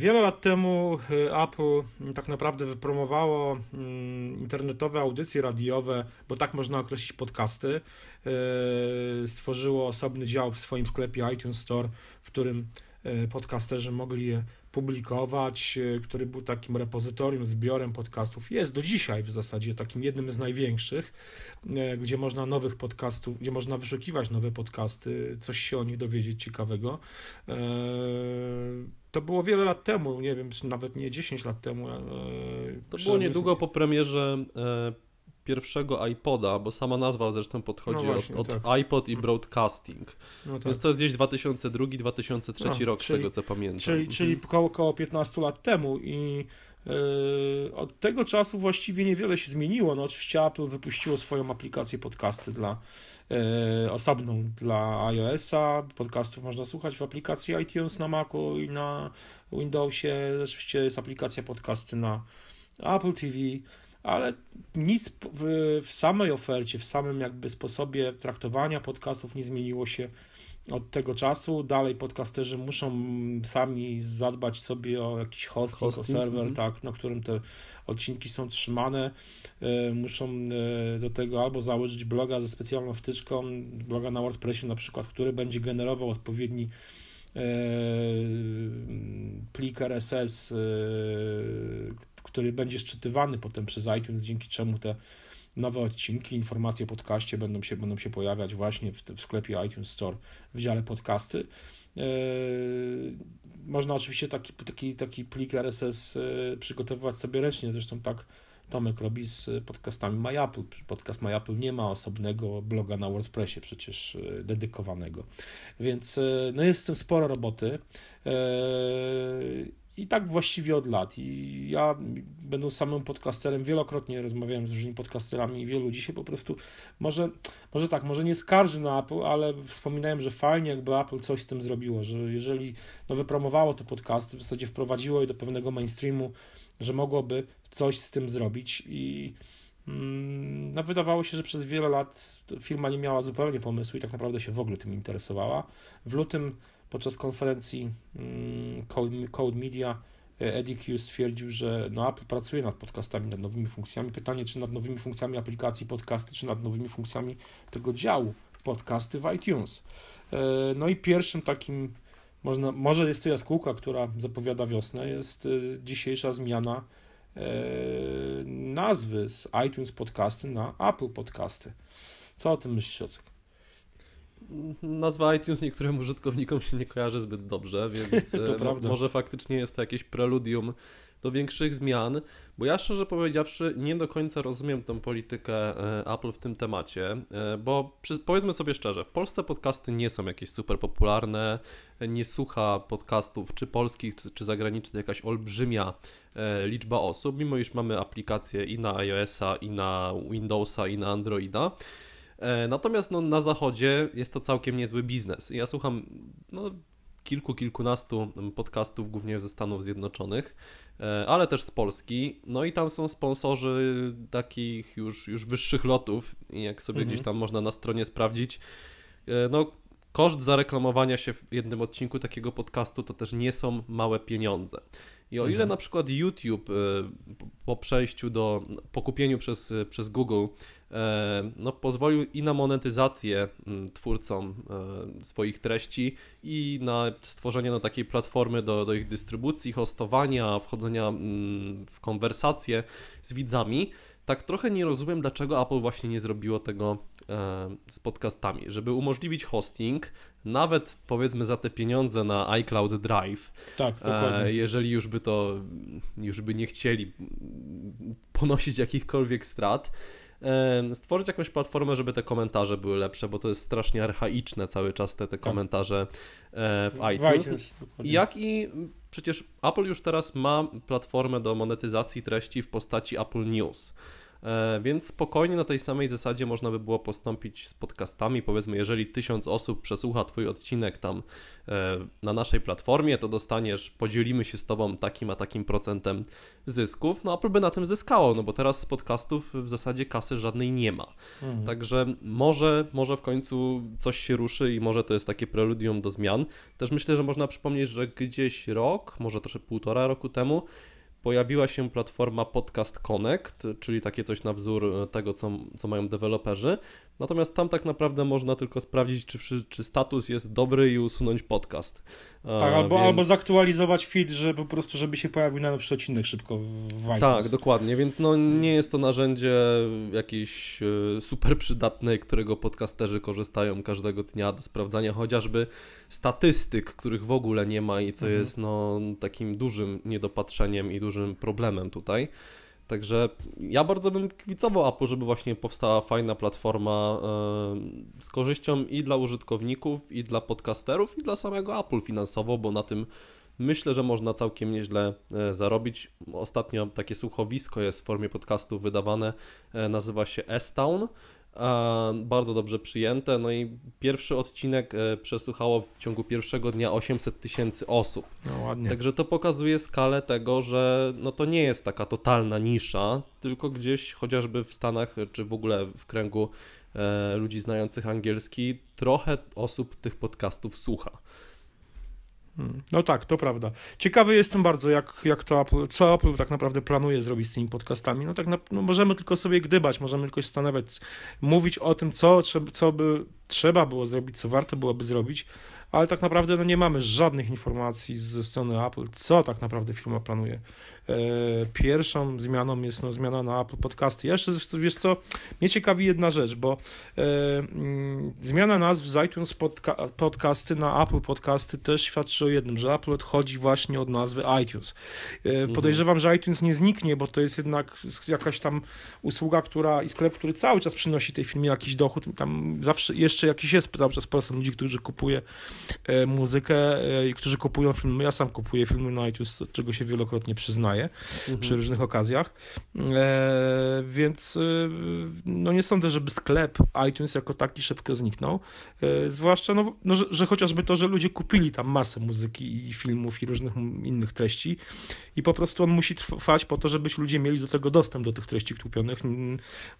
Wiele lat temu y, Apple tak naprawdę wypromowało mm, internetowe audycje radiowe, bo tak można określić podcasty. Y, stworzyło osobny dział w swoim sklepie iTunes Store, w którym y, podcasterzy mogli je publikować, który był takim repozytorium, zbiorem podcastów. Jest do dzisiaj w zasadzie takim jednym z największych, gdzie można nowych podcastów, gdzie można wyszukiwać nowe podcasty, coś się o nich dowiedzieć ciekawego. To było wiele lat temu, nie wiem, nawet nie 10 lat temu. E, to było niedługo po premierze e, pierwszego iPoda, bo sama nazwa zresztą podchodzi no właśnie, od, od tak. iPod i broadcasting. No tak. Więc to jest gdzieś 2002-2003 no, rok, czyli, z tego co pamiętam. Czyli, mhm. czyli około, około 15 lat temu i yy, od tego czasu właściwie niewiele się zmieniło. No oczywiście Apple wypuściło swoją aplikację podcasty dla E, osobną dla iOS-a. Podcastów można słuchać w aplikacji iTunes na Macu i na Windowsie. Oczywiście jest aplikacja podcasty na Apple TV, ale nic w, w samej ofercie, w samym jakby sposobie traktowania podcastów nie zmieniło się od tego czasu. Dalej podcasterzy muszą sami zadbać sobie o jakiś hosting, hosting o serwer, mm. tak, na którym te odcinki są trzymane. E, muszą e, do tego albo założyć bloga ze specjalną wtyczką, bloga na WordPressie na przykład, który będzie generował odpowiedni plik RSS, który będzie szczytywany potem przez iTunes, dzięki czemu te nowe odcinki, informacje o podcaście będą się, będą się pojawiać właśnie w, w sklepie iTunes Store w dziale podcasty. Yy, można oczywiście taki, taki, taki plik RSS yy, przygotowywać sobie ręcznie, zresztą tak Tomek robi z podcastami MyApple. Podcast MyApple nie ma osobnego bloga na WordPressie przecież yy, dedykowanego, więc no jest z tym sporo roboty i tak właściwie od lat. I ja, będąc samym podcasterem, wielokrotnie rozmawiałem z różnymi podcasterami i wielu dzisiaj po prostu, może, może tak, może nie skarży na Apple, ale wspominałem, że fajnie jakby Apple coś z tym zrobiło, że jeżeli no, wypromowało te podcasty, w zasadzie wprowadziło je do pewnego mainstreamu, że mogłoby coś z tym zrobić i mm, no, wydawało się, że przez wiele lat firma nie miała zupełnie pomysłu i tak naprawdę się w ogóle tym interesowała. W lutym podczas konferencji mm, Code, Media e, Eddie Q stwierdził, że no Apple pracuje nad podcastami, nad nowymi funkcjami. Pytanie, czy nad nowymi funkcjami aplikacji podcasty, czy nad nowymi funkcjami tego działu podcasty w iTunes. E, no i pierwszym takim, można, może jest to jaskółka, która zapowiada wiosnę, jest e, dzisiejsza zmiana nazwy z iTunes Podcasty na Apple Podcasty. Co o tym myślisz, Jacek? Nazwa iTunes niektórym użytkownikom się nie kojarzy zbyt dobrze, więc e, może faktycznie jest to jakieś preludium do większych zmian, bo ja szczerze powiedziawszy nie do końca rozumiem tą politykę e, Apple w tym temacie, e, bo powiedzmy sobie szczerze, w Polsce podcasty nie są jakieś super popularne, nie słucha podcastów czy polskich, czy zagranicznych jakaś olbrzymia liczba osób, mimo iż mamy aplikacje i na iOS-a, i na Windowsa, i na Androida. E, natomiast no, na zachodzie jest to całkiem niezły biznes. Ja słucham no, kilku, kilkunastu podcastów, głównie ze Stanów Zjednoczonych, e, ale też z Polski. No i tam są sponsorzy takich już, już wyższych lotów, jak sobie mhm. gdzieś tam można na stronie sprawdzić, e, no koszt zareklamowania się w jednym odcinku takiego podcastu to też nie są małe pieniądze. I o ile mhm. na przykład YouTube po przejściu do, po kupieniu przez, przez Google E, no, pozwolił i na monetyzację mm, twórcom e, swoich treści i na stworzenie no, takiej platformy do, do ich dystrybucji, hostowania, wchodzenia mm, w konwersacje z widzami. Tak trochę nie rozumiem, dlaczego Apple właśnie nie zrobiło tego e, z podcastami, żeby umożliwić hosting, nawet powiedzmy za te pieniądze na iCloud Drive. Tak, dokładnie. Jeżeli już by to, już by nie chcieli ponosić jakichkolwiek strat, stworzyć jakąś platformę, żeby te komentarze były lepsze, bo to jest strasznie archaiczne cały czas te, te tak. komentarze e, w iTunes. W iTunes Jak i przecież Apple już teraz ma platformę do monetyzacji treści w postaci Apple News. E, więc spokojnie na tej samej zasadzie można by było postąpić z podcastami. Powiedzmy, jeżeli tysiąc osób przesłucha Twój odcinek tam e, na naszej platformie, to dostaniesz, podzielimy się z Tobą takim a takim procentem zysków. No Apple by na tym zyskało, no bo teraz z podcastów w zasadzie kasy żadnej nie ma. Mhm. Także może, może w końcu coś się ruszy i może to jest takie preludium do zmian. Też myślę, że można przypomnieć, że gdzieś rok, może troszkę półtora roku temu, pojawiła się platforma Podcast Connect, czyli takie coś na wzór e, tego, co, co mają deweloperzy. Natomiast tam tak naprawdę można tylko sprawdzić, czy, czy status jest dobry i usunąć podcast. Tak, albo, więc... albo zaktualizować feed, że po prostu, żeby się pojawił najnowszy odcinek szybko w iTunes. Tak, dokładnie, więc no nie jest to narzędzie jakieś e, super przydatne, którego podcasterzy korzystają każdego dnia do sprawdzania chociażby statystyk, których w ogóle nie ma i co mhm. jest no takim dużym niedopatrzeniem i dużym problemem tutaj. Także ja bardzo bym kibicował Apple, żeby właśnie powstała fajna platforma z korzyścią i dla użytkowników, i dla podcasterów, i dla samego Apple finansowo, bo na tym myślę, że można całkiem nieźle e, zarobić. Ostatnio takie słuchowisko jest w formie podcastu wydawane, e, nazywa się S-Town bardzo dobrze przyjęte. No i pierwszy odcinek e, przesłuchało w ciągu pierwszego dnia 800 tysięcy osób. No ładnie. Także to pokazuje skalę tego, że no to nie jest taka totalna nisza, tylko gdzieś chociażby w Stanach czy w ogóle w kręgu e, ludzi znających angielski trochę osób tych podcastów słucha. Hmm. No tak, to prawda. Ciekawy jestem bardzo, jak, jak to Apple, co Apple tak naprawdę planuje zrobić z tymi podcastami. No tak, na, no możemy tylko sobie gdybać, możemy tylko się zastanawiać, mówić o tym, co, co by trzeba było zrobić, co warto byłoby zrobić, ale tak naprawdę no, nie mamy żadnych informacji ze strony Apple, co tak naprawdę firma planuje. E, pierwszą zmianą jest no, zmiana na Apple Podcasty. Ja jeszcze, wiesz co, mnie ciekawi jedna rzecz, bo e, mm, zmiana nazw z iTunes podca Podcasty na Apple Podcasty też świadczy o jednym, że Apple odchodzi właśnie od nazwy iTunes. E, mhm. Podejrzewam, że iTunes nie zniknie, bo to jest jednak jakaś tam usługa, która i sklep, który cały czas przynosi tej firmie jakiś dochód. Tam zawsze jeszcze jakiś jest cały czas procent ludzi, którzy kupuje muzykę e, i którzy kupują filmy. Ja sam kupuję filmy na iTunes, czego się wielokrotnie przyznaję mhm. przy różnych okazjach. E, więc e, no nie sądzę, żeby sklep iTunes jako taki szybko zniknął. E, zwłaszcza, no, no że, że, chociażby to, że ludzie kupili tam masę muzyki i filmów i różnych innych treści i po prostu on musi trwać po to, żeby ludzie mieli do tego dostęp do tych treści kupionych,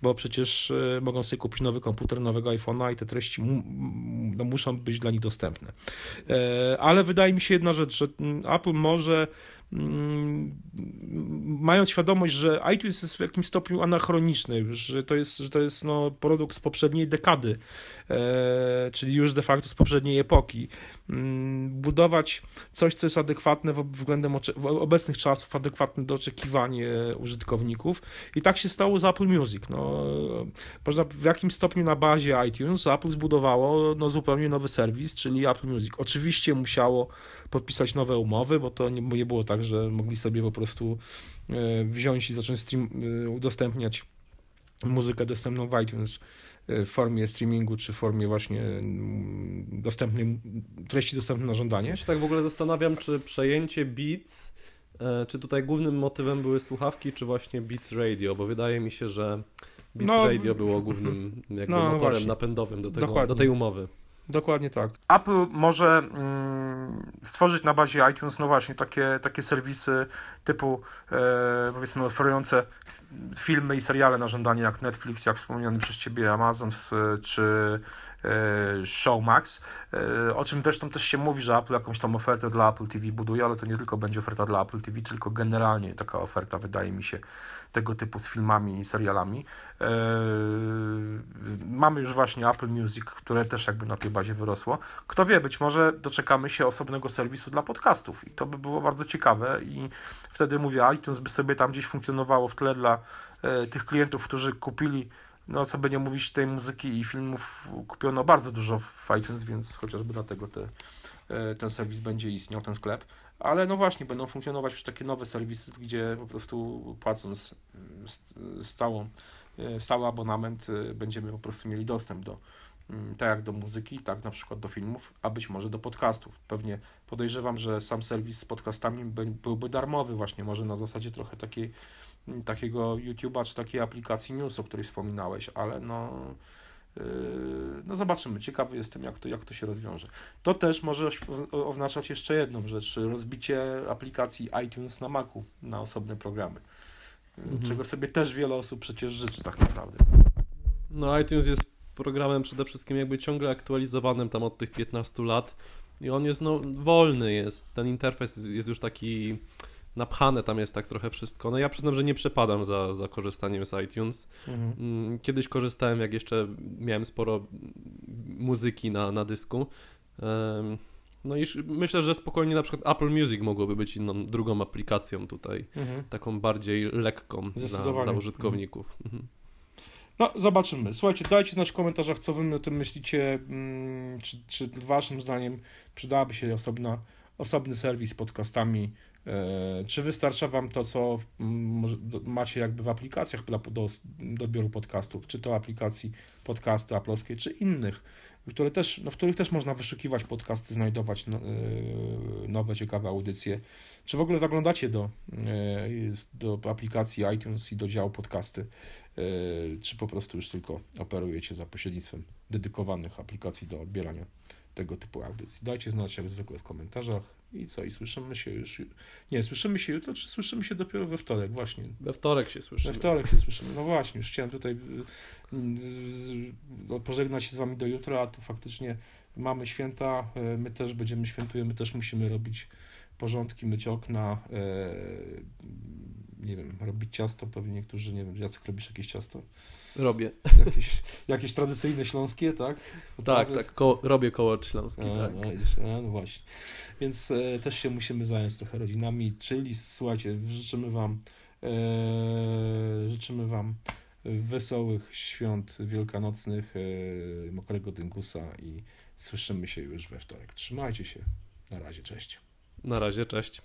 bo przecież e, mogą sobie kupić nowy komputer, nowego iPhone'a i te treści no, muszą być dla nich dostępne. E, ale wydaje mi się jedna rzecz, że Apple może mając świadomość, że iTunes jest w jakimś stopniu anachroniczny, że to jest, że to jest no, produkt z poprzedniej dekady, czyli już de facto z poprzedniej epoki. Mm, budować coś, co jest adekwatne względem obecnych czasów, adekwatne do oczekiwań e, użytkowników. I tak się stało z Apple Music. No, można w jakimś stopniu na bazie iTunes Apple zbudowało no, zupełnie nowy serwis, czyli Apple Music. Oczywiście musiało podpisać nowe umowy, bo to nie, nie było tak, że mogli sobie po prostu e, wziąć i zacząć stream, e, udostępniać muzykę dostępną w iTunes e, w formie streamingu, czy w formie właśnie mm, dostępnej, treści dostępnej na żądanie. Ja się tak w ogóle zastanawiam, czy przejęcie Beats, czy tutaj głównym motywem były słuchawki, czy właśnie Beats Radio, bo wydaje mi się, że Beats no, Radio było głównym jakby no, motorem właśnie. napędowym do, tego, do tej umowy. Dokładnie tak. Apple może mm, stworzyć na bazie iTunes, no właśnie, takie, takie serwisy typu, e, powiedzmy, oferujące filmy i seriale na żądanie, jak Netflix, jak wspomniany przez Ciebie Amazon, czy Showmax, e, o czym zresztą też się mówi, że Apple jakąś tam ofertę dla Apple TV buduje, ale to nie tylko będzie oferta dla Apple TV, tylko generalnie taka oferta wydaje mi się tego typu z filmami i serialami. Yy, mamy już właśnie Apple Music, które też jakby na tej bazie wyrosło. Kto wie, być może doczekamy się osobnego serwisu dla podcastów i to by było bardzo ciekawe i wtedy mówię, iTunes by sobie tam gdzieś funkcjonowało w tle dla tych klientów, którzy kupili no co by nie mówić, tej muzyki i filmów kupiono bardzo dużo w iTunes, więc chociażby dlatego te, yy, ten serwis będzie istniał, ten sklep ale no właśnie, będą funkcjonować już takie nowe serwisy, gdzie po prostu płacąc stałą, e, stały abonament e, będziemy po prostu mieli dostęp do, mm, tak jak do muzyki, tak na przykład do filmów, a być może do podcastów. Pewnie podejrzewam, że sam serwis z podcastami byłby darmowy właśnie, może na zasadzie trochę takiej, mm, takiego YouTube'a czy takiej aplikacji News, o której wspominałeś, ale no Yy, no zobaczymy, ciekawy jestem, jak to, jak to się rozwiąże. To też może oznaczać jeszcze jedną rzecz, rozbicie aplikacji iTunes na Macu na osobne programy, yy, mhm. czego sobie też wiele osób przecież życzy tak naprawdę. No iTunes jest programem przede wszystkim jakby ciągle aktualizowanym tam od tych 15 lat i on jest no wolny, jest, ten interfejs jest już taki napchane tam jest tak trochę wszystko. No ja przyznam, że nie przepadam za, za korzystaniem z iTunes. Mhm. Mm, kiedyś korzystałem, jak jeszcze miałem sporo muzyki na, na dysku. No i myślę, że spokojnie na przykład Apple Music mogłoby być inną, drugą aplikacją tutaj, mhm. taką bardziej lekką dla, dla użytkowników. Mhm. No, zobaczymy. Słuchajcie, dajcie znać w komentarzach, co wy o tym myślicie, mm, czy, czy waszym zdaniem przydałaby się osobna, osobny serwis z podcastami, E, czy wystarcza Wam to, co macie jakby w aplikacjach do, do odbioru podcastów, czy to aplikacji podcasty aplowskie, czy innych, które też, no, w których też można wyszukiwać podcasty, znajdować no, e, nowe, ciekawe audycje. Czy w ogóle zaglądacie do, e, do aplikacji iTunes i do działu podcasty, czy po prostu już tylko operujecie za pośrednictwem dedykowanych aplikacji do odbierania tego typu audycji. Dajcie znać jak zwykle w komentarzach i co, i słyszymy się już, nie, słyszymy się jutro, czy słyszymy się dopiero we wtorek, właśnie. We wtorek się słyszymy. We wtorek się słyszymy, no właśnie, już chciałem tutaj y, y, pożegnać się z wami do jutra, a tu faktycznie mamy święta, y, my też będziemy świętujemy, też musimy robić porządki, myć okna, nie wiem, robić ciasto, pewnie niektórzy, nie wiem, Jacek robisz jakieś ciasto? Robię. Jakieś, jakieś tradycyjne śląskie, tak? Tak, tak, ko robię koło śląskie, a, tak. No, no właśnie. Więc e, też się musimy zająć trochę rodzinami, czyli słuchajcie, życzymy Wam e, życzymy Wam wesołych świąt wielkanocnych, e, mokrego dyngusa i słyszymy się już we wtorek. Trzymajcie się. Na razie, cześć. Na razie, cześć.